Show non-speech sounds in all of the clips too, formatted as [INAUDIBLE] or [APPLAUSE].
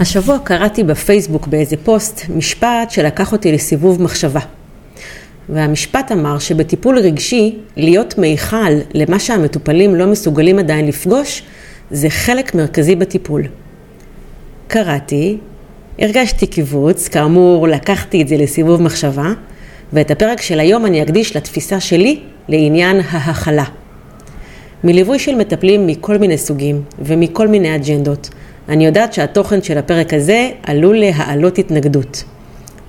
השבוע קראתי בפייסבוק באיזה פוסט משפט שלקח אותי לסיבוב מחשבה. והמשפט אמר שבטיפול רגשי, להיות מיכל למה שהמטופלים לא מסוגלים עדיין לפגוש, זה חלק מרכזי בטיפול. קראתי, הרגשתי קיבוץ, כאמור לקחתי את זה לסיבוב מחשבה, ואת הפרק של היום אני אקדיש לתפיסה שלי לעניין ההכלה. מליווי של מטפלים מכל מיני סוגים ומכל מיני אג'נדות, אני יודעת שהתוכן של הפרק הזה עלול להעלות התנגדות.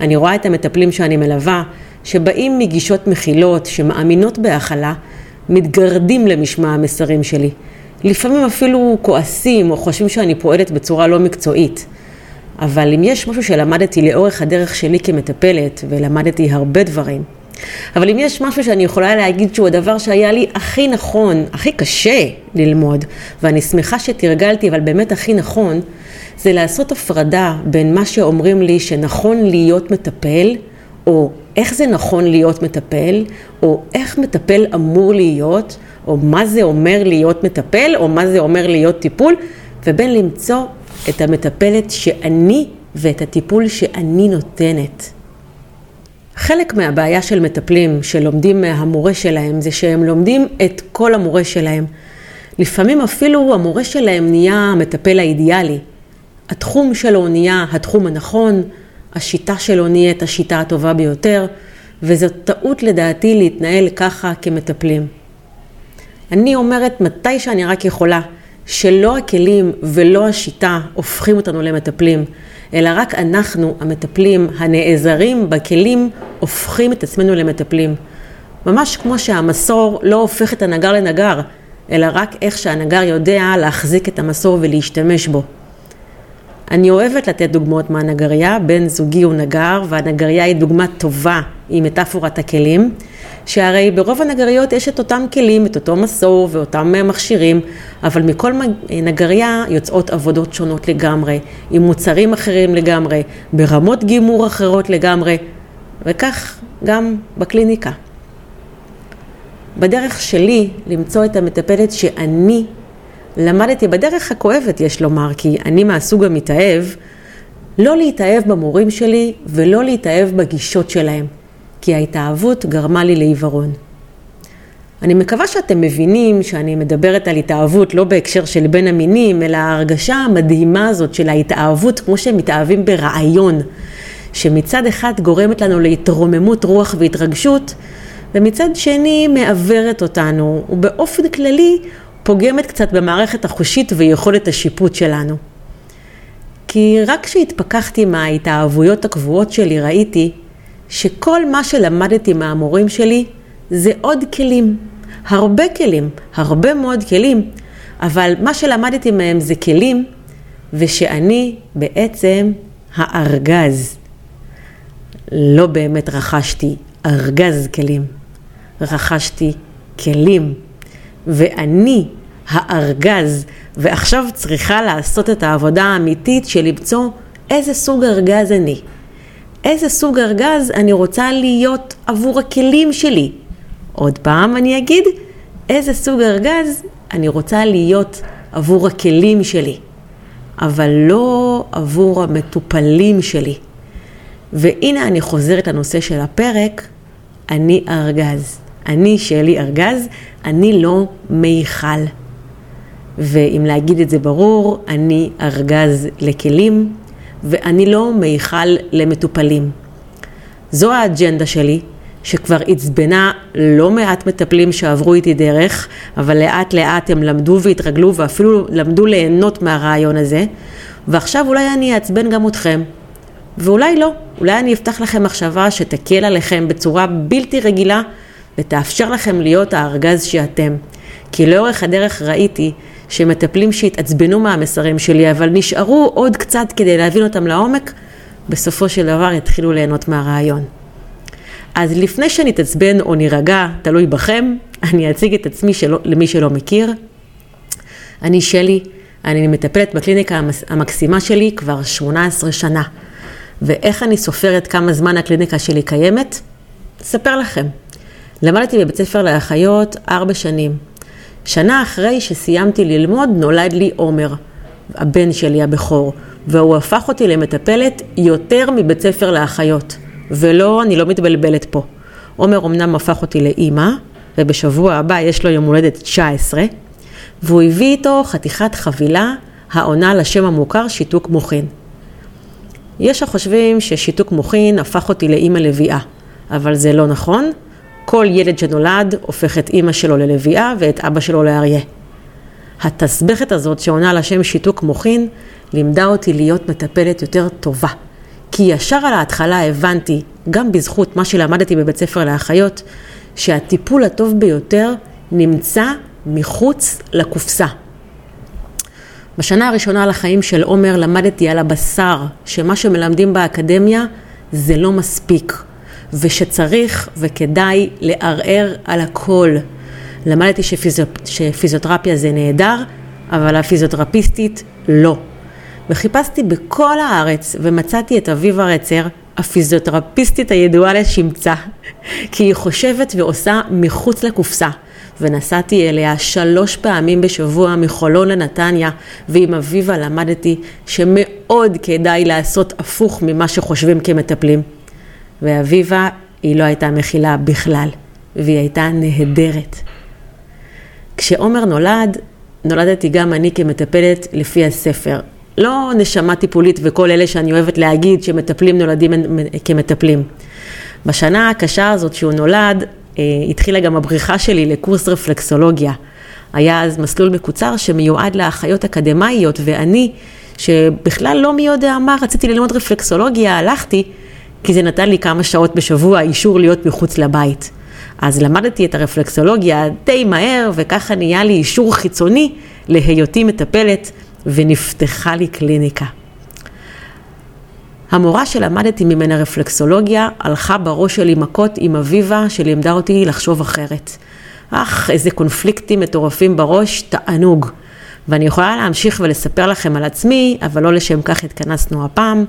אני רואה את המטפלים שאני מלווה, שבאים מגישות מכילות, שמאמינות בהכלה, מתגרדים למשמע המסרים שלי. לפעמים אפילו כועסים או חושבים שאני פועלת בצורה לא מקצועית. אבל אם יש משהו שלמדתי לאורך הדרך שלי כמטפלת, ולמדתי הרבה דברים, אבל אם יש משהו שאני יכולה להגיד שהוא הדבר שהיה לי הכי נכון, הכי קשה ללמוד, ואני שמחה שתרגלתי, אבל באמת הכי נכון, זה לעשות הפרדה בין מה שאומרים לי שנכון להיות מטפל, או איך זה נכון להיות מטפל, או איך מטפל אמור להיות, או מה זה אומר להיות מטפל, או מה זה אומר להיות טיפול, ובין למצוא את המטפלת שאני ואת הטיפול שאני נותנת. חלק מהבעיה של מטפלים שלומדים מהמורה שלהם זה שהם לומדים את כל המורה שלהם. לפעמים אפילו המורה שלהם נהיה המטפל האידיאלי. התחום שלו נהיה התחום הנכון, השיטה שלו נהיית השיטה הטובה ביותר, וזו טעות לדעתי להתנהל ככה כמטפלים. אני אומרת מתי שאני רק יכולה, שלא הכלים ולא השיטה הופכים אותנו למטפלים. אלא רק אנחנו, המטפלים, הנעזרים בכלים, הופכים את עצמנו למטפלים. ממש כמו שהמסור לא הופך את הנגר לנגר, אלא רק איך שהנגר יודע להחזיק את המסור ולהשתמש בו. אני אוהבת לתת דוגמאות מהנגריה, בן זוגי הוא נגר, והנגריה היא דוגמה טובה, היא מטאפורת הכלים. שהרי ברוב הנגריות יש את אותם כלים, את אותו מסור ואותם מכשירים, אבל מכל נגריה יוצאות עבודות שונות לגמרי, עם מוצרים אחרים לגמרי, ברמות גימור אחרות לגמרי, וכך גם בקליניקה. בדרך שלי למצוא את המטפלת שאני למדתי, בדרך הכואבת יש לומר, כי אני מהסוג המתאהב, לא להתאהב במורים שלי ולא להתאהב בגישות שלהם. כי ההתאהבות גרמה לי לעיוורון. אני מקווה שאתם מבינים שאני מדברת על התאהבות לא בהקשר של בין המינים, אלא ההרגשה המדהימה הזאת של ההתאהבות כמו שהם מתאהבים ברעיון, שמצד אחד גורמת לנו להתרוממות רוח והתרגשות, ומצד שני מעוורת אותנו, ובאופן כללי פוגמת קצת במערכת החושית ויכולת השיפוט שלנו. כי רק כשהתפכחתי מההתאהבויות הקבועות שלי ראיתי שכל מה שלמדתי מהמורים שלי זה עוד כלים, הרבה כלים, הרבה מאוד כלים, אבל מה שלמדתי מהם זה כלים, ושאני בעצם הארגז. לא באמת רכשתי ארגז כלים, רכשתי כלים, ואני הארגז, ועכשיו צריכה לעשות את העבודה האמיתית של למצוא איזה סוג ארגז אני. איזה סוג ארגז אני רוצה להיות עבור הכלים שלי. עוד פעם אני אגיד, איזה סוג ארגז אני רוצה להיות עבור הכלים שלי, אבל לא עבור המטופלים שלי. והנה אני חוזרת לנושא של הפרק, אני ארגז. אני שלי ארגז, אני לא מיכל. ואם להגיד את זה ברור, אני ארגז לכלים, ואני לא מיכל למטופלים. זו האג'נדה שלי, שכבר עצבנה לא מעט מטפלים שעברו איתי דרך, אבל לאט לאט הם למדו והתרגלו ואפילו למדו ליהנות מהרעיון הזה, ועכשיו אולי אני אעצבן גם אתכם. ואולי לא, אולי אני אפתח לכם מחשבה שתקל עליכם בצורה בלתי רגילה ותאפשר לכם להיות הארגז שאתם. כי לאורך הדרך ראיתי שמטפלים שהתעצבנו מהמסרים שלי, אבל נשארו עוד קצת כדי להבין אותם לעומק, בסופו של דבר יתחילו ליהנות מהרעיון. אז לפני שנתעצבן או נירגע, תלוי בכם, [LAUGHS] אני אציג את עצמי שלא, למי שלא מכיר. אני שלי, אני מטפלת בקליניקה המקסימה שלי כבר 18 שנה. ואיך אני סופרת כמה זמן הקליניקה שלי קיימת? אספר לכם. למדתי בבית ספר לאחיות ארבע שנים. שנה אחרי שסיימתי ללמוד נולד לי עומר, הבן שלי הבכור, והוא הפך אותי למטפלת יותר מבית ספר לאחיות. ולא, אני לא מתבלבלת פה. עומר אמנם הפך אותי לאימא, ובשבוע הבא יש לו יום הולדת 19, והוא הביא איתו חתיכת חבילה העונה לשם המוכר שיתוק מוחין. יש החושבים ששיתוק מוחין הפך אותי לאימא לביאה, אבל זה לא נכון. כל ילד שנולד הופך את אימא שלו ללביאה ואת אבא שלו לאריה. התסבכת הזאת שעונה לשם שיתוק מוחין לימדה אותי להיות מטפלת יותר טובה. כי ישר על ההתחלה הבנתי, גם בזכות מה שלמדתי בבית ספר לאחיות, שהטיפול הטוב ביותר נמצא מחוץ לקופסה. בשנה הראשונה לחיים של עומר למדתי על הבשר, שמה שמלמדים באקדמיה זה לא מספיק, ושצריך וכדאי לערער על הכל. למדתי שפיזיו... שפיזיותרפיה זה נהדר, אבל הפיזיותרפיסטית לא. וחיפשתי בכל הארץ ומצאתי את אביבה רצר, הפיזיותרפיסטית הידועה לשמצה, [LAUGHS] כי היא חושבת ועושה מחוץ לקופסה. ונסעתי אליה שלוש פעמים בשבוע מחולון לנתניה, ועם אביבה למדתי שמאוד כדאי לעשות הפוך ממה שחושבים כמטפלים. ואביבה, היא לא הייתה מכילה בכלל, והיא הייתה נהדרת. כשעומר נולד, נולדתי גם אני כמטפלת לפי הספר. לא נשמה טיפולית וכל אלה שאני אוהבת להגיד שמטפלים נולדים כמטפלים. בשנה הקשה הזאת שהוא נולד, אה, התחילה גם הבריחה שלי לקורס רפלקסולוגיה. היה אז מסלול מקוצר שמיועד לאחיות אקדמאיות, ואני, שבכלל לא מי יודע מה, רציתי ללמוד רפלקסולוגיה, הלכתי, כי זה נתן לי כמה שעות בשבוע אישור להיות מחוץ לבית. אז למדתי את הרפלקסולוגיה די מהר, וככה נהיה לי אישור חיצוני להיותי מטפלת, ונפתחה לי קליניקה. המורה שלמדתי ממנה רפלקסולוגיה הלכה בראש שלי מכות עם אביבה שלימדה אותי לחשוב אחרת. אך, איזה קונפליקטים מטורפים בראש, תענוג. ואני יכולה להמשיך ולספר לכם על עצמי, אבל לא לשם כך התכנסנו הפעם,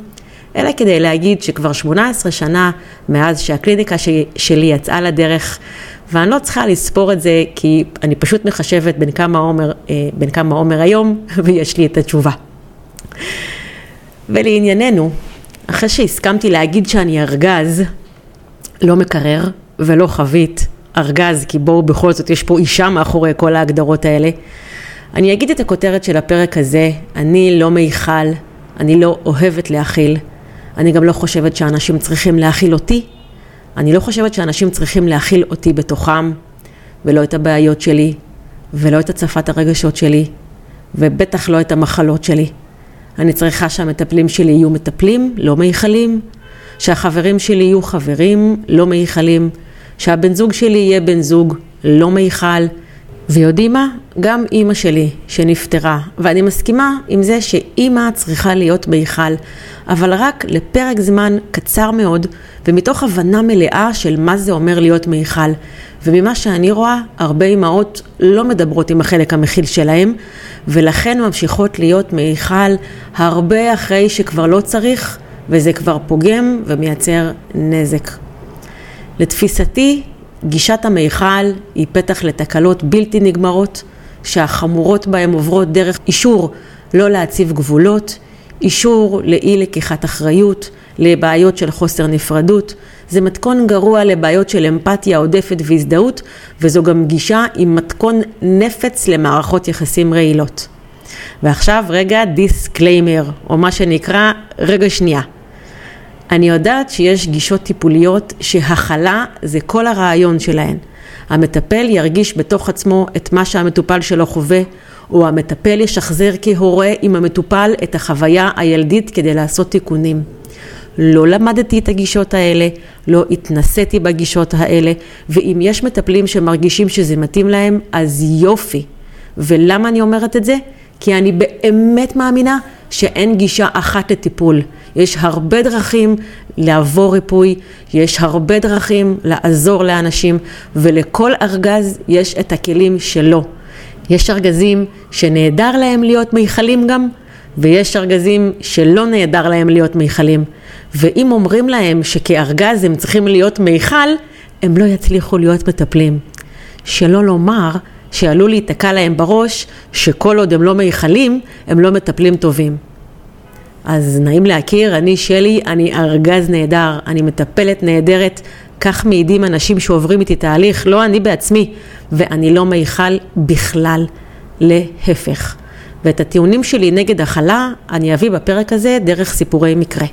אלא כדי להגיד שכבר 18 שנה מאז שהקליניקה שלי יצאה לדרך, ואני לא צריכה לספור את זה, כי אני פשוט מחשבת בין כמה עומר, אה, בין כמה עומר היום, [LAUGHS] ויש לי את התשובה. ולענייננו, אחרי שהסכמתי להגיד שאני ארגז, לא מקרר ולא חבית, ארגז, כי בואו בכל זאת יש פה אישה מאחורי כל ההגדרות האלה. אני אגיד את הכותרת של הפרק הזה, אני לא מיכל, אני לא אוהבת להכיל, אני גם לא חושבת שאנשים צריכים להכיל אותי, אני לא חושבת שאנשים צריכים להכיל אותי בתוכם, ולא את הבעיות שלי, ולא את הצפת הרגשות שלי, ובטח לא את המחלות שלי. אני צריכה שהמטפלים שלי יהיו מטפלים, לא מיכלים, שהחברים שלי יהיו חברים, לא מיכלים, שהבן זוג שלי יהיה בן זוג, לא מיכל. ויודעים מה? גם אימא שלי שנפטרה, ואני מסכימה עם זה שאימא צריכה להיות מיכל, אבל רק לפרק זמן קצר מאוד, ומתוך הבנה מלאה של מה זה אומר להיות מיכל. וממה שאני רואה, הרבה אימהות לא מדברות עם החלק המכיל שלהם, ולכן ממשיכות להיות מיכל הרבה אחרי שכבר לא צריך, וזה כבר פוגם ומייצר נזק. לתפיסתי, גישת המיכל היא פתח לתקלות בלתי נגמרות, שהחמורות בהן עוברות דרך אישור לא להציב גבולות, אישור לאי לקיחת אחריות, לבעיות של חוסר נפרדות. זה מתכון גרוע לבעיות של אמפתיה עודפת והזדהות, וזו גם גישה עם מתכון נפץ למערכות יחסים רעילות. ועכשיו רגע disclaimer, או מה שנקרא רגע שנייה. אני יודעת שיש גישות טיפוליות שהכלה זה כל הרעיון שלהן. המטפל ירגיש בתוך עצמו את מה שהמטופל שלו חווה, או המטפל ישחזר כהורה עם המטופל את החוויה הילדית כדי לעשות תיקונים. לא למדתי את הגישות האלה, לא התנסיתי בגישות האלה, ואם יש מטפלים שמרגישים שזה מתאים להם, אז יופי. ולמה אני אומרת את זה? כי אני באמת מאמינה שאין גישה אחת לטיפול. יש הרבה דרכים לעבור ריפוי, יש הרבה דרכים לעזור לאנשים, ולכל ארגז יש את הכלים שלו. יש ארגזים שנהדר להם להיות מיכלים גם, ויש ארגזים שלא נהדר להם להיות מיכלים. ואם אומרים להם שכארגז הם צריכים להיות מיכל, הם לא יצליחו להיות מטפלים. שלא לומר שעלול להיתקע להם בראש שכל עוד הם לא מיכלים, הם לא מטפלים טובים. אז נעים להכיר, אני שלי, אני ארגז נהדר, אני מטפלת נהדרת, כך מעידים אנשים שעוברים איתי תהליך, לא אני בעצמי, ואני לא מיכל בכלל, להפך. ואת הטיעונים שלי נגד הכלה אני אביא בפרק הזה דרך סיפורי מקרה.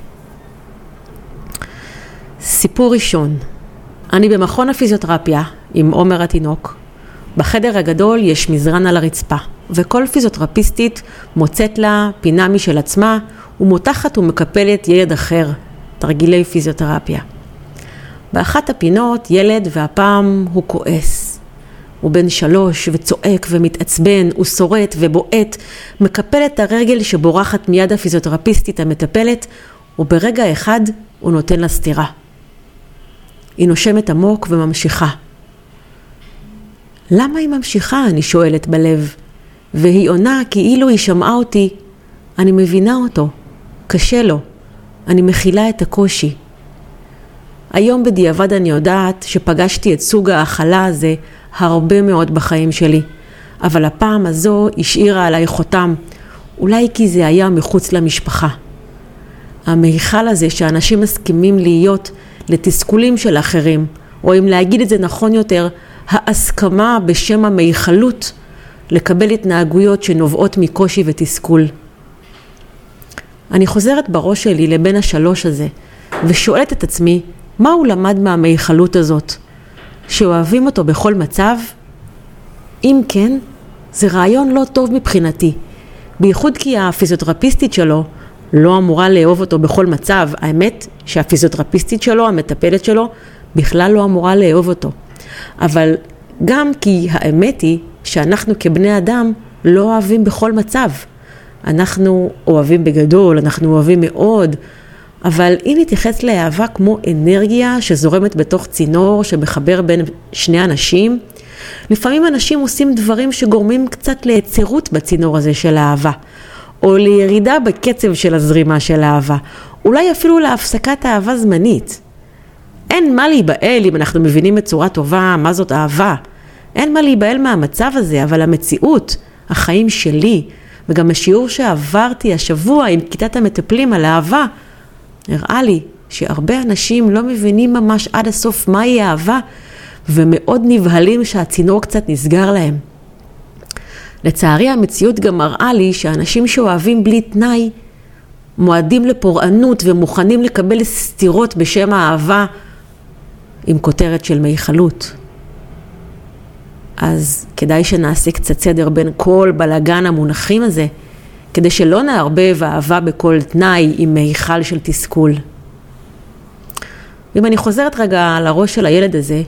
סיפור ראשון, אני במכון הפיזיותרפיה עם עומר התינוק. בחדר הגדול יש מזרן על הרצפה, וכל פיזיותרפיסטית מוצאת לה פינה משל עצמה ומותחת ומקפלת ילד אחר, תרגילי פיזיותרפיה. באחת הפינות ילד והפעם הוא כועס. הוא בן שלוש וצועק ומתעצבן, הוא שורט ובועט, מקפל את הרגל שבורחת מיד הפיזיותרפיסטית המטפלת, וברגע אחד הוא נותן לה סטירה. היא נושמת עמוק וממשיכה. למה היא ממשיכה? אני שואלת בלב. והיא עונה כאילו היא שמעה אותי. אני מבינה אותו. קשה לו. אני מכילה את הקושי. היום בדיעבד אני יודעת שפגשתי את סוג ההכלה הזה הרבה מאוד בחיים שלי. אבל הפעם הזו השאירה עליי חותם, אולי כי זה היה מחוץ למשפחה. המיכל הזה שאנשים מסכימים להיות לתסכולים של אחרים, או אם להגיד את זה נכון יותר, ההסכמה בשם המיכלות לקבל התנהגויות שנובעות מקושי ותסכול. אני חוזרת בראש שלי לבן השלוש הזה, ושואלת את עצמי, מה הוא למד מהמיכלות הזאת? שאוהבים אותו בכל מצב? אם כן, זה רעיון לא טוב מבחינתי, בייחוד כי הפיזיותרפיסטית שלו לא אמורה לאהוב אותו בכל מצב. האמת שהפיזיותרפיסטית שלו, המטפלת שלו, בכלל לא אמורה לאהוב אותו. אבל גם כי האמת היא שאנחנו כבני אדם לא אוהבים בכל מצב. אנחנו אוהבים בגדול, אנחנו אוהבים מאוד, אבל אם נתייחס לאהבה כמו אנרגיה שזורמת בתוך צינור שמחבר בין שני אנשים, לפעמים אנשים עושים דברים שגורמים קצת ליצירות בצינור הזה של אהבה. או לירידה בקצב של הזרימה של האהבה, אולי אפילו להפסקת אהבה זמנית. אין מה להיבהל אם אנחנו מבינים בצורה טובה מה זאת אהבה. אין מה להיבהל מהמצב הזה, אבל המציאות, החיים שלי, וגם השיעור שעברתי השבוע עם כיתת המטפלים על אהבה, הראה לי שהרבה אנשים לא מבינים ממש עד הסוף מהי אהבה, ומאוד נבהלים שהצינור קצת נסגר להם. לצערי המציאות גם מראה לי שאנשים שאוהבים בלי תנאי מועדים לפורענות ומוכנים לקבל סתירות בשם האהבה עם כותרת של מיכלות. אז כדאי שנעשה קצת סדר בין כל בלגן המונחים הזה, כדי שלא נערבב אהבה בכל תנאי עם מיכל של תסכול. ואם אני חוזרת רגע לראש של הילד הזה,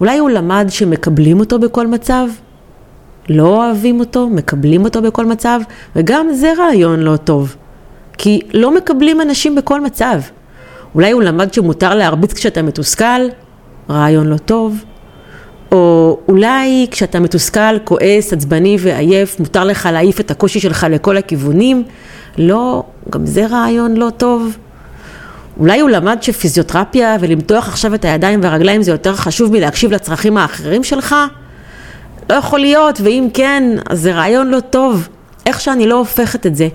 אולי הוא למד שמקבלים אותו בכל מצב? לא אוהבים אותו, מקבלים אותו בכל מצב, וגם זה רעיון לא טוב. כי לא מקבלים אנשים בכל מצב. אולי הוא למד שמותר להרביץ כשאתה מתוסכל, רעיון לא טוב. או אולי כשאתה מתוסכל, כועס, עצבני ועייף, מותר לך להעיף את הקושי שלך לכל הכיוונים. לא, גם זה רעיון לא טוב. אולי הוא למד שפיזיותרפיה ולמתוח עכשיו את הידיים והרגליים זה יותר חשוב מלהקשיב לצרכים האחרים שלך? לא יכול להיות, ואם כן, אז זה רעיון לא טוב. איך שאני לא הופכת את זה,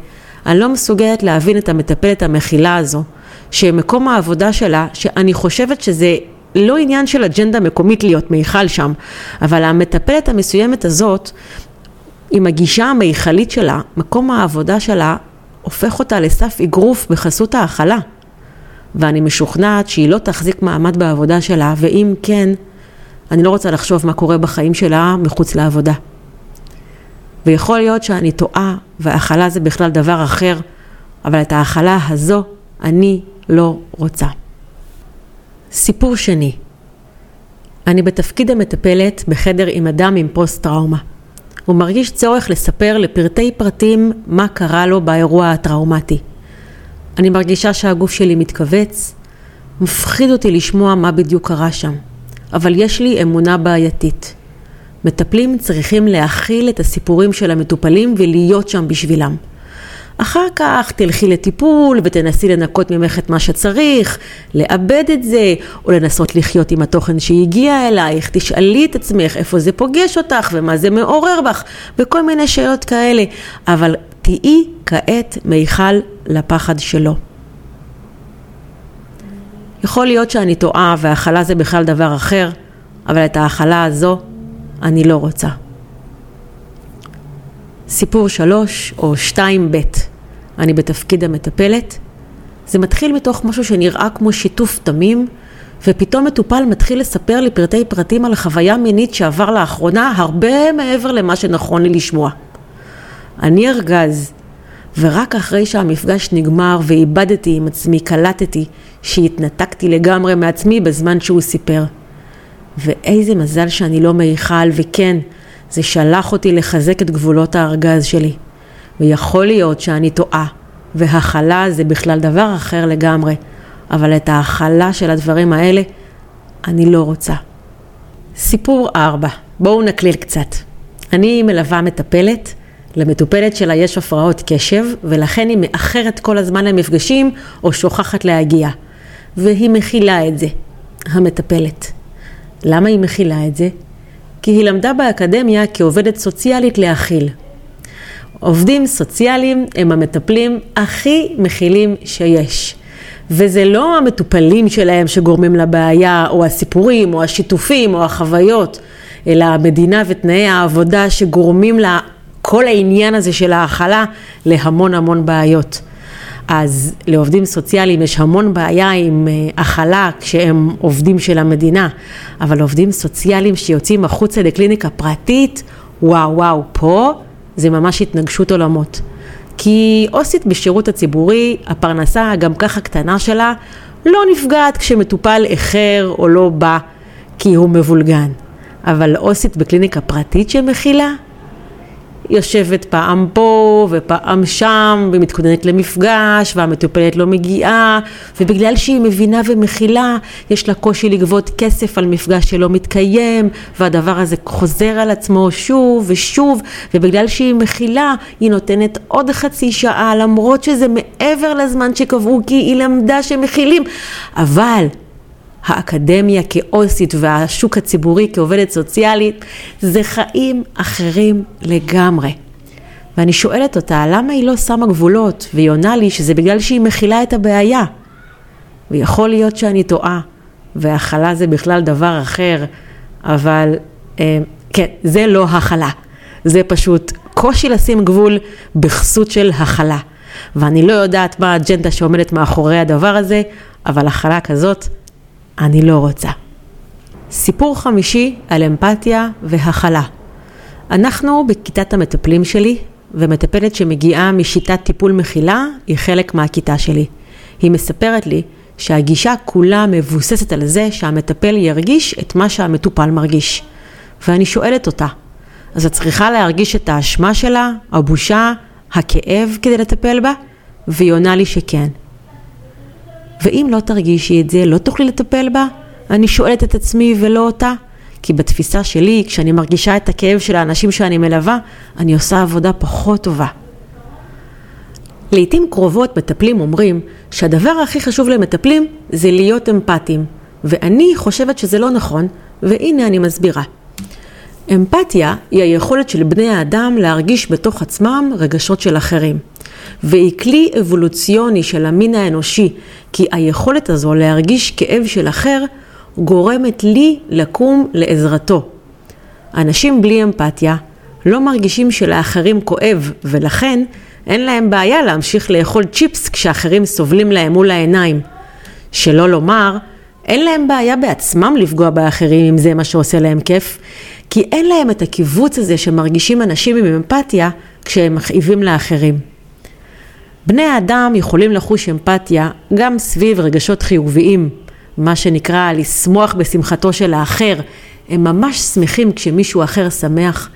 אני לא מסוגלת להבין את המטפלת המכילה הזו, שמקום העבודה שלה, שאני חושבת שזה לא עניין של אג'נדה מקומית להיות מיכל שם, אבל המטפלת המסוימת הזאת, עם הגישה המיכלית שלה, מקום העבודה שלה הופך אותה לסף אגרוף בחסות ההכלה. ואני משוכנעת שהיא לא תחזיק מעמד בעבודה שלה, ואם כן, אני לא רוצה לחשוב מה קורה בחיים שלה מחוץ לעבודה. ויכול להיות שאני טועה, והאכלה זה בכלל דבר אחר, אבל את האכלה הזו אני לא רוצה. סיפור שני, אני בתפקיד המטפלת בחדר עם אדם עם פוסט-טראומה. הוא מרגיש צורך לספר לפרטי פרטים מה קרה לו באירוע הטראומטי. אני מרגישה שהגוף שלי מתכווץ, מפחיד אותי לשמוע מה בדיוק קרה שם. אבל יש לי אמונה בעייתית. מטפלים צריכים להכיל את הסיפורים של המטופלים ולהיות שם בשבילם. אחר כך תלכי לטיפול ותנסי לנקות ממך את מה שצריך, לאבד את זה, או לנסות לחיות עם התוכן שהגיע אלייך, תשאלי את עצמך איפה זה פוגש אותך ומה זה מעורר בך, וכל מיני שאלות כאלה. אבל תהיי כעת מיכל לפחד שלו. יכול להיות שאני טועה והכלה זה בכלל דבר אחר, אבל את ההכלה הזו אני לא רוצה. סיפור שלוש או שתיים ב', אני בתפקיד המטפלת. זה מתחיל מתוך משהו שנראה כמו שיתוף תמים, ופתאום מטופל מתחיל לספר לי פרטי פרטים על חוויה מינית שעבר לאחרונה הרבה מעבר למה שנכון לי לשמוע. אני ארגז, ורק אחרי שהמפגש נגמר ואיבדתי עם עצמי, קלטתי שהתנתקתי לגמרי מעצמי בזמן שהוא סיפר. ואיזה מזל שאני לא מיכל, וכן, זה שלח אותי לחזק את גבולות הארגז שלי. ויכול להיות שאני טועה, והכלה זה בכלל דבר אחר לגמרי, אבל את ההכלה של הדברים האלה אני לא רוצה. סיפור 4, בואו נקליל קצת. אני מלווה מטפלת, למטופלת שלה יש הפרעות קשב, ולכן היא מאחרת כל הזמן למפגשים או שוכחת להגיע. והיא מכילה את זה, המטפלת. למה היא מכילה את זה? כי היא למדה באקדמיה כעובדת סוציאלית להכיל. עובדים סוציאליים הם המטפלים הכי מכילים שיש. וזה לא המטופלים שלהם שגורמים לבעיה, או הסיפורים, או השיתופים, או החוויות, אלא המדינה ותנאי העבודה שגורמים לכל העניין הזה של ההכלה להמון המון בעיות. אז לעובדים סוציאליים יש המון בעיה עם אה, הכלה כשהם עובדים של המדינה, אבל עובדים סוציאליים שיוצאים החוצה לקליניקה פרטית, וואו וואו, פה זה ממש התנגשות עולמות. כי עו"סית בשירות הציבורי, הפרנסה גם ככה קטנה שלה, לא נפגעת כשמטופל איחר או לא בא כי הוא מבולגן. אבל עו"סית בקליניקה פרטית שמכילה, יושבת פעם פה ופעם שם ומתכוננת למפגש והמטופלת לא מגיעה ובגלל שהיא מבינה ומכילה יש לה קושי לגבות כסף על מפגש שלא מתקיים והדבר הזה חוזר על עצמו שוב ושוב ובגלל שהיא מכילה היא נותנת עוד חצי שעה למרות שזה מעבר לזמן שקבעו כי היא למדה שמכילים. אבל האקדמיה כאוסית והשוק הציבורי כעובדת סוציאלית, זה חיים אחרים לגמרי. ואני שואלת אותה, למה היא לא שמה גבולות? והיא עונה לי שזה בגלל שהיא מכילה את הבעיה. ויכול להיות שאני טועה, והכלה זה בכלל דבר אחר, אבל אה, כן, זה לא הכלה. זה פשוט קושי לשים גבול בכסות של הכלה. ואני לא יודעת מה האג'נדה שעומדת מאחורי הדבר הזה, אבל הכלה כזאת אני לא רוצה. סיפור חמישי על אמפתיה והכלה. אנחנו בכיתת המטפלים שלי, ומטפלת שמגיעה משיטת טיפול מכילה היא חלק מהכיתה שלי. היא מספרת לי שהגישה כולה מבוססת על זה שהמטפל ירגיש את מה שהמטופל מרגיש. ואני שואלת אותה, אז את צריכה להרגיש את האשמה שלה, הבושה, הכאב כדי לטפל בה? והיא עונה לי שכן. ואם לא תרגישי את זה, לא תוכלי לטפל בה? אני שואלת את עצמי ולא אותה. כי בתפיסה שלי, כשאני מרגישה את הכאב של האנשים שאני מלווה, אני עושה עבודה פחות טובה. לעתים קרובות מטפלים אומרים שהדבר הכי חשוב למטפלים זה להיות אמפתיים, ואני חושבת שזה לא נכון, והנה אני מסבירה. אמפתיה היא היכולת של בני האדם להרגיש בתוך עצמם רגשות של אחרים. והיא כלי אבולוציוני של המין האנושי, כי היכולת הזו להרגיש כאב של אחר גורמת לי לקום לעזרתו. אנשים בלי אמפתיה לא מרגישים שלאחרים כואב, ולכן אין להם בעיה להמשיך לאכול צ'יפס כשאחרים סובלים להם מול העיניים. שלא לומר, אין להם בעיה בעצמם לפגוע באחרים אם זה מה שעושה להם כיף, כי אין להם את הקיבוץ הזה שמרגישים אנשים עם אמפתיה כשהם מכאיבים לאחרים. בני האדם יכולים לחוש אמפתיה גם סביב רגשות חיוביים, מה שנקרא לשמוח בשמחתו של האחר. הם ממש שמחים כשמישהו אחר שמח,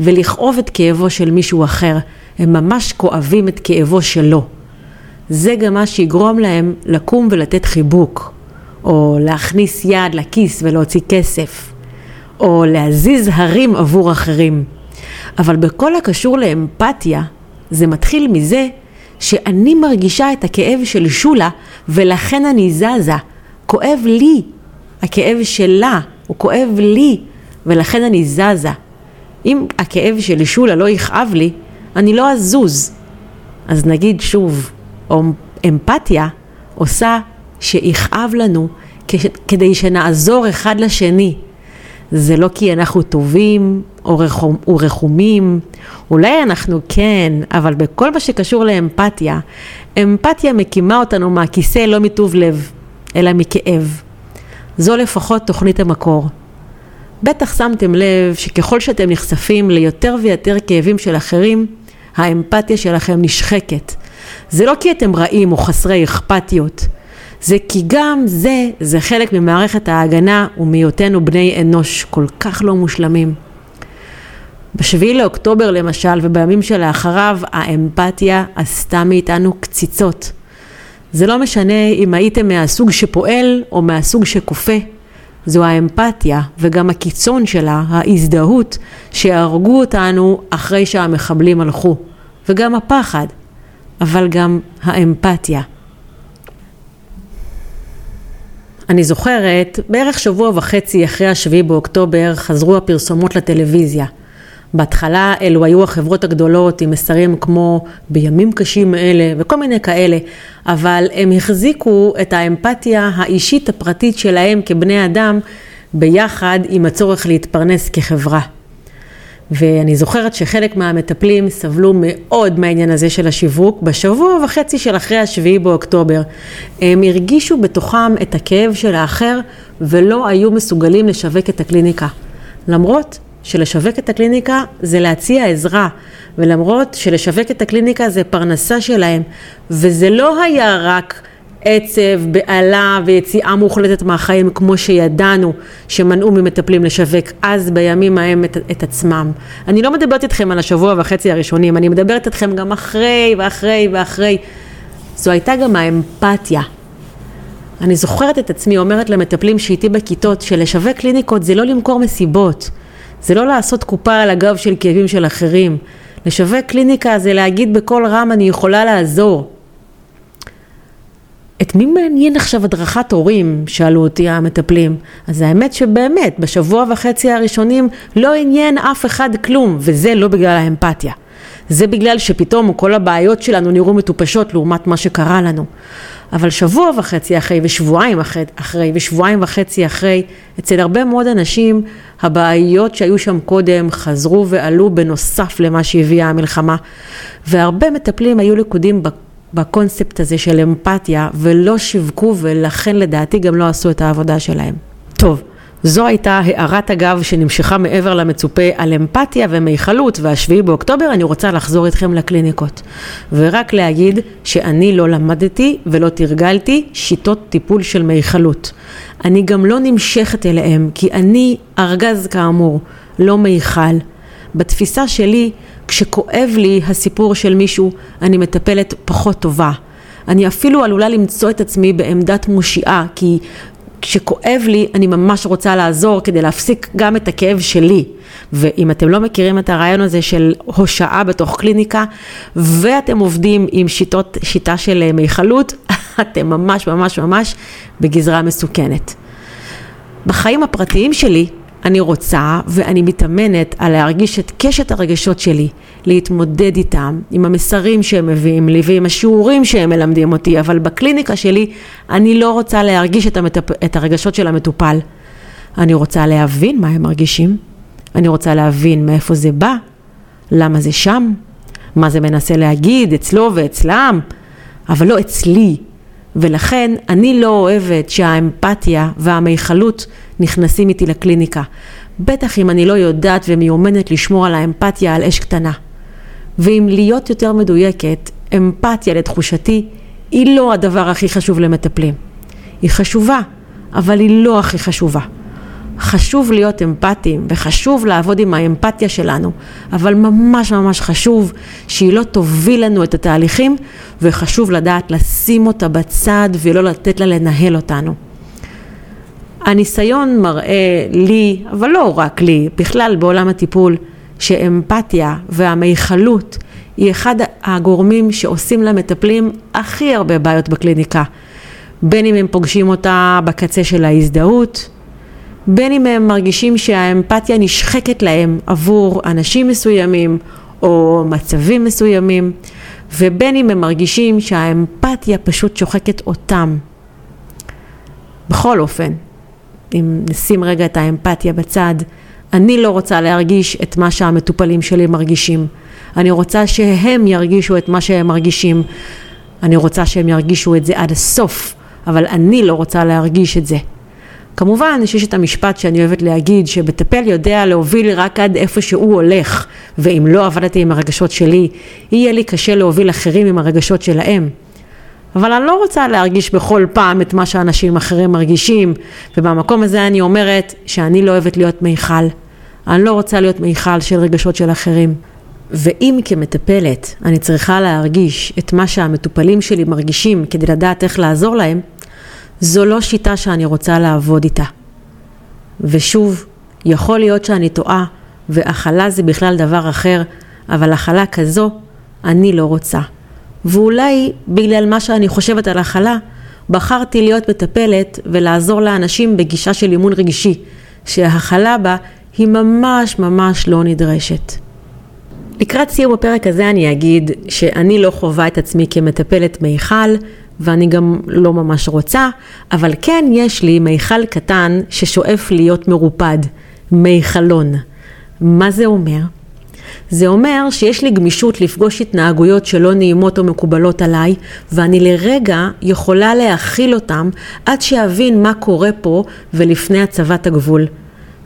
ולכאוב את כאבו של מישהו אחר. הם ממש כואבים את כאבו שלו. זה גם מה שיגרום להם לקום ולתת חיבוק, או להכניס יד לכיס ולהוציא כסף, או להזיז הרים עבור אחרים. אבל בכל הקשור לאמפתיה, זה מתחיל מזה שאני מרגישה את הכאב של שולה ולכן אני זזה. כואב לי, הכאב שלה, הוא כואב לי ולכן אני זזה. אם הכאב של שולה לא יכאב לי, אני לא אזוז. אז נגיד שוב, אמפתיה עושה שיכאב לנו כדי שנעזור אחד לשני. זה לא כי אנחנו טובים או, רחום, או רחומים, אולי אנחנו כן, אבל בכל מה שקשור לאמפתיה, אמפתיה מקימה אותנו מהכיסא לא מטוב לב, אלא מכאב. זו לפחות תוכנית המקור. בטח שמתם לב שככל שאתם נחשפים ליותר ויותר כאבים של אחרים, האמפתיה שלכם נשחקת. זה לא כי אתם רעים או חסרי אכפתיות, זה כי גם זה, זה חלק ממערכת ההגנה ומהיותנו בני אנוש כל כך לא מושלמים. בשביעי לאוקטובר למשל ובימים שלאחריו האמפתיה עשתה מאיתנו קציצות. זה לא משנה אם הייתם מהסוג שפועל או מהסוג שכופה. זו האמפתיה וגם הקיצון שלה, ההזדהות, שהרגו אותנו אחרי שהמחבלים הלכו. וגם הפחד, אבל גם האמפתיה. אני זוכרת, בערך שבוע וחצי אחרי השביעי באוקטובר חזרו הפרסומות לטלוויזיה. בהתחלה אלו היו החברות הגדולות עם מסרים כמו בימים קשים אלה וכל מיני כאלה, אבל הם החזיקו את האמפתיה האישית הפרטית שלהם כבני אדם ביחד עם הצורך להתפרנס כחברה. ואני זוכרת שחלק מהמטפלים סבלו מאוד מהעניין הזה של השיווק בשבוע וחצי של אחרי השביעי באוקטובר. הם הרגישו בתוכם את הכאב של האחר ולא היו מסוגלים לשווק את הקליניקה. למרות שלשווק את הקליניקה זה להציע עזרה, ולמרות שלשווק את הקליניקה זה פרנסה שלהם, וזה לא היה רק עצב, בהלה ויציאה מוחלטת מהחיים כמו שידענו שמנעו ממטפלים לשווק אז בימים ההם את, את עצמם. אני לא מדברת איתכם על השבוע וחצי הראשונים, אני מדברת איתכם גם אחרי ואחרי ואחרי. זו הייתה גם האמפתיה. אני זוכרת את עצמי אומרת למטפלים שאיתי בכיתות שלשווק קליניקות זה לא למכור מסיבות, זה לא לעשות קופה על הגב של כאבים של אחרים. לשווק קליניקה זה להגיד בקול רם אני יכולה לעזור. את מי מעניין עכשיו הדרכת הורים? שאלו אותי המטפלים. אז האמת שבאמת, בשבוע וחצי הראשונים לא עניין אף אחד כלום, וזה לא בגלל האמפתיה. זה בגלל שפתאום כל הבעיות שלנו נראו מטופשות לעומת מה שקרה לנו. אבל שבוע וחצי אחרי ושבועיים אחרי, אחרי ושבועיים וחצי אחרי, אצל הרבה מאוד אנשים הבעיות שהיו שם קודם חזרו ועלו בנוסף למה שהביאה המלחמה. והרבה מטפלים היו לכודים בקונספט הזה של אמפתיה ולא שיווקו ולכן לדעתי גם לא עשו את העבודה שלהם. טוב, זו הייתה הערת אגב שנמשכה מעבר למצופה על אמפתיה ומיכלות והשביעי באוקטובר אני רוצה לחזור איתכם לקליניקות ורק להגיד שאני לא למדתי ולא תרגלתי שיטות טיפול של מיכלות. אני גם לא נמשכת אליהם כי אני ארגז כאמור, לא מיכל. בתפיסה שלי כשכואב לי הסיפור של מישהו, אני מטפלת פחות טובה. אני אפילו עלולה למצוא את עצמי בעמדת מושיעה, כי כשכואב לי אני ממש רוצה לעזור כדי להפסיק גם את הכאב שלי. ואם אתם לא מכירים את הרעיון הזה של הושעה בתוך קליניקה ואתם עובדים עם שיטות, שיטה של מיכלות, [LAUGHS] אתם ממש ממש ממש בגזרה מסוכנת. בחיים הפרטיים שלי אני רוצה ואני מתאמנת על להרגיש את קשת הרגשות שלי, להתמודד איתם, עם המסרים שהם מביאים לי ועם השיעורים שהם מלמדים אותי, אבל בקליניקה שלי אני לא רוצה להרגיש את, המטפ... את הרגשות של המטופל. אני רוצה להבין מה הם מרגישים, אני רוצה להבין מאיפה זה בא, למה זה שם, מה זה מנסה להגיד אצלו ואצלם, אבל לא אצלי. ולכן אני לא אוהבת שהאמפתיה והמיכלות נכנסים איתי לקליניקה. בטח אם אני לא יודעת ומיומנת לשמור על האמפתיה על אש קטנה. ואם להיות יותר מדויקת, אמפתיה לתחושתי היא לא הדבר הכי חשוב למטפלים. היא חשובה, אבל היא לא הכי חשובה. חשוב להיות אמפתיים וחשוב לעבוד עם האמפתיה שלנו, אבל ממש ממש חשוב שהיא לא תוביל לנו את התהליכים וחשוב לדעת לשים אותה בצד ולא לתת לה לנהל אותנו. הניסיון מראה לי, אבל לא רק לי, בכלל בעולם הטיפול, שאמפתיה והמיכלות היא אחד הגורמים שעושים למטפלים הכי הרבה בעיות בקליניקה. בין אם הם פוגשים אותה בקצה של ההזדהות, בין אם הם מרגישים שהאמפתיה נשחקת להם עבור אנשים מסוימים או מצבים מסוימים, ובין אם הם מרגישים שהאמפתיה פשוט שוחקת אותם. בכל אופן, אם נשים רגע את האמפתיה בצד, אני לא רוצה להרגיש את מה שהמטופלים שלי מרגישים. אני רוצה שהם ירגישו את מה שהם מרגישים. אני רוצה שהם ירגישו את זה עד הסוף, אבל אני לא רוצה להרגיש את זה. כמובן שיש את המשפט שאני אוהבת להגיד, שמטפל יודע להוביל רק עד איפה שהוא הולך, ואם לא עבדתי עם הרגשות שלי, יהיה לי קשה להוביל אחרים עם הרגשות שלהם. אבל אני לא רוצה להרגיש בכל פעם את מה שאנשים אחרים מרגישים, ובמקום הזה אני אומרת שאני לא אוהבת להיות מיכל. אני לא רוצה להיות מיכל של רגשות של אחרים. ואם כמטפלת אני צריכה להרגיש את מה שהמטופלים שלי מרגישים כדי לדעת איך לעזור להם, זו לא שיטה שאני רוצה לעבוד איתה. ושוב, יכול להיות שאני טועה, והכלה זה בכלל דבר אחר, אבל הכלה כזו אני לא רוצה. ואולי בגלל מה שאני חושבת על הכלה, בחרתי להיות מטפלת ולעזור לאנשים בגישה של אימון רגשי, שהכלה בה היא ממש ממש לא נדרשת. לקראת סיום הפרק הזה אני אגיד שאני לא חווה את עצמי כמטפלת מיכל, ואני גם לא ממש רוצה, אבל כן יש לי מיכל קטן ששואף להיות מרופד, מיכלון. מה זה אומר? זה אומר שיש לי גמישות לפגוש התנהגויות שלא נעימות או מקובלות עליי, ואני לרגע יכולה להכיל אותם עד שאבין מה קורה פה ולפני הצבת הגבול.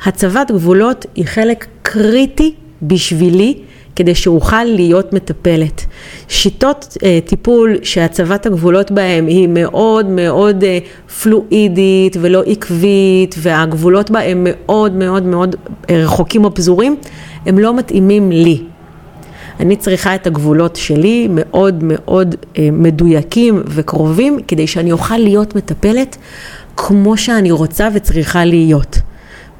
הצבת גבולות היא חלק קריטי בשבילי כדי שאוכל להיות מטפלת. שיטות אה, טיפול שהצבת הגבולות בהם היא מאוד מאוד אה, פלואידית ולא עקבית והגבולות בהם מאוד מאוד מאוד אה, רחוקים או פזורים, הם לא מתאימים לי. אני צריכה את הגבולות שלי מאוד מאוד אה, מדויקים וקרובים כדי שאני אוכל להיות מטפלת כמו שאני רוצה וצריכה להיות.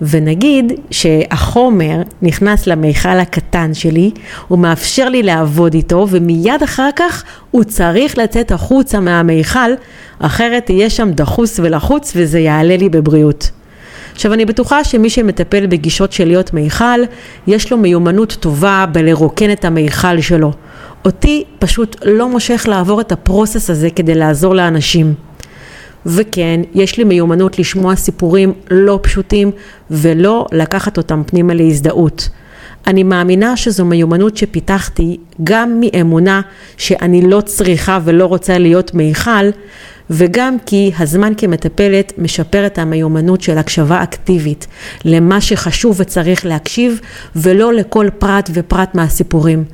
ונגיד שהחומר נכנס למיכל הקטן שלי, הוא מאפשר לי לעבוד איתו, ומיד אחר כך הוא צריך לצאת החוצה מהמיכל, אחרת יהיה שם דחוס ולחוץ וזה יעלה לי בבריאות. עכשיו אני בטוחה שמי שמטפל בגישות של להיות מיכל, יש לו מיומנות טובה בלרוקן את המיכל שלו. אותי פשוט לא מושך לעבור את הפרוסס הזה כדי לעזור לאנשים. וכן, יש לי מיומנות לשמוע סיפורים לא פשוטים ולא לקחת אותם פנימה להזדהות. אני מאמינה שזו מיומנות שפיתחתי גם מאמונה שאני לא צריכה ולא רוצה להיות מיכל, וגם כי הזמן כמטפלת משפר את המיומנות של הקשבה אקטיבית למה שחשוב וצריך להקשיב, ולא לכל פרט ופרט מהסיפורים.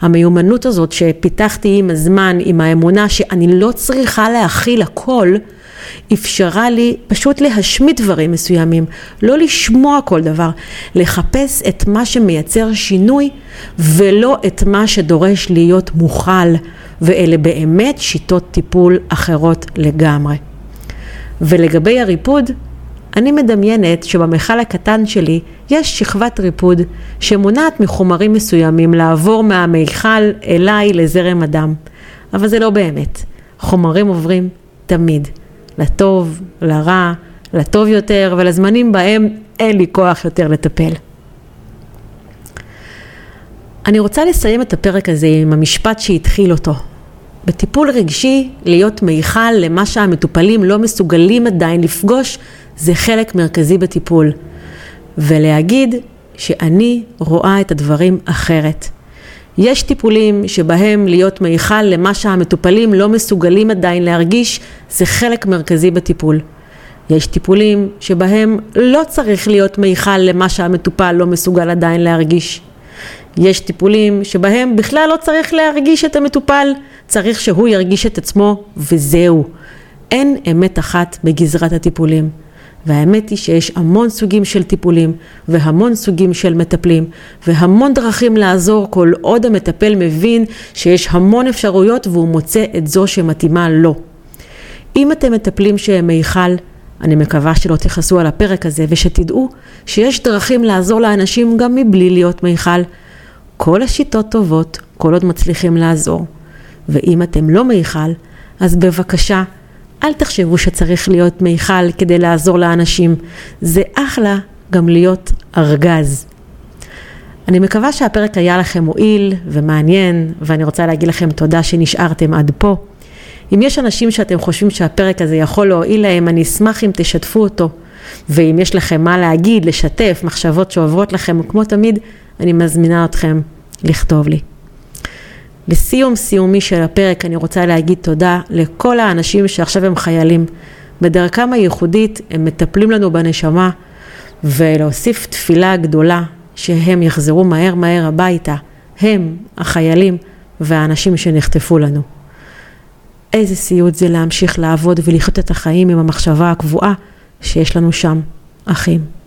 המיומנות הזאת שפיתחתי עם הזמן, עם האמונה שאני לא צריכה להכיל הכל, אפשרה לי פשוט להשמיט דברים מסוימים, לא לשמוע כל דבר, לחפש את מה שמייצר שינוי ולא את מה שדורש להיות מוכל, ואלה באמת שיטות טיפול אחרות לגמרי. ולגבי הריפוד, אני מדמיינת שבמכל הקטן שלי יש שכבת ריפוד שמונעת מחומרים מסוימים לעבור מהמיכל אליי לזרם הדם, אבל זה לא באמת. חומרים עוברים תמיד. לטוב, לרע, לטוב יותר ולזמנים בהם אין לי כוח יותר לטפל. אני רוצה לסיים את הפרק הזה עם המשפט שהתחיל אותו. בטיפול רגשי, להיות מיכל למה שהמטופלים לא מסוגלים עדיין לפגוש, זה חלק מרכזי בטיפול. ולהגיד שאני רואה את הדברים אחרת. יש טיפולים שבהם להיות מיכל למה שהמטופלים לא מסוגלים עדיין להרגיש, זה חלק מרכזי בטיפול. יש טיפולים שבהם לא צריך להיות מיכל למה שהמטופל לא מסוגל עדיין להרגיש. יש טיפולים שבהם בכלל לא צריך להרגיש את המטופל, צריך שהוא ירגיש את עצמו וזהו. אין אמת אחת בגזרת הטיפולים. והאמת היא שיש המון סוגים של טיפולים והמון סוגים של מטפלים והמון דרכים לעזור כל עוד המטפל מבין שיש המון אפשרויות והוא מוצא את זו שמתאימה לו. אם אתם מטפלים שהם מיכל, אני מקווה שלא תכעסו על הפרק הזה ושתדעו שיש דרכים לעזור לאנשים גם מבלי להיות מיכל. כל השיטות טובות כל עוד מצליחים לעזור. ואם אתם לא מיכל, אז בבקשה אל תחשבו שצריך להיות מיכל כדי לעזור לאנשים, זה אחלה גם להיות ארגז. אני מקווה שהפרק היה לכם מועיל ומעניין, ואני רוצה להגיד לכם תודה שנשארתם עד פה. אם יש אנשים שאתם חושבים שהפרק הזה יכול להועיל להם, אני אשמח אם תשתפו אותו. ואם יש לכם מה להגיד, לשתף, מחשבות שעוברות לכם, כמו תמיד, אני מזמינה אתכם לכתוב לי. לסיום סיומי של הפרק אני רוצה להגיד תודה לכל האנשים שעכשיו הם חיילים. בדרכם הייחודית הם מטפלים לנו בנשמה ולהוסיף תפילה גדולה שהם יחזרו מהר מהר הביתה, הם, החיילים והאנשים שנחטפו לנו. איזה סיוט זה להמשיך לעבוד ולחיות את החיים עם המחשבה הקבועה שיש לנו שם, אחים.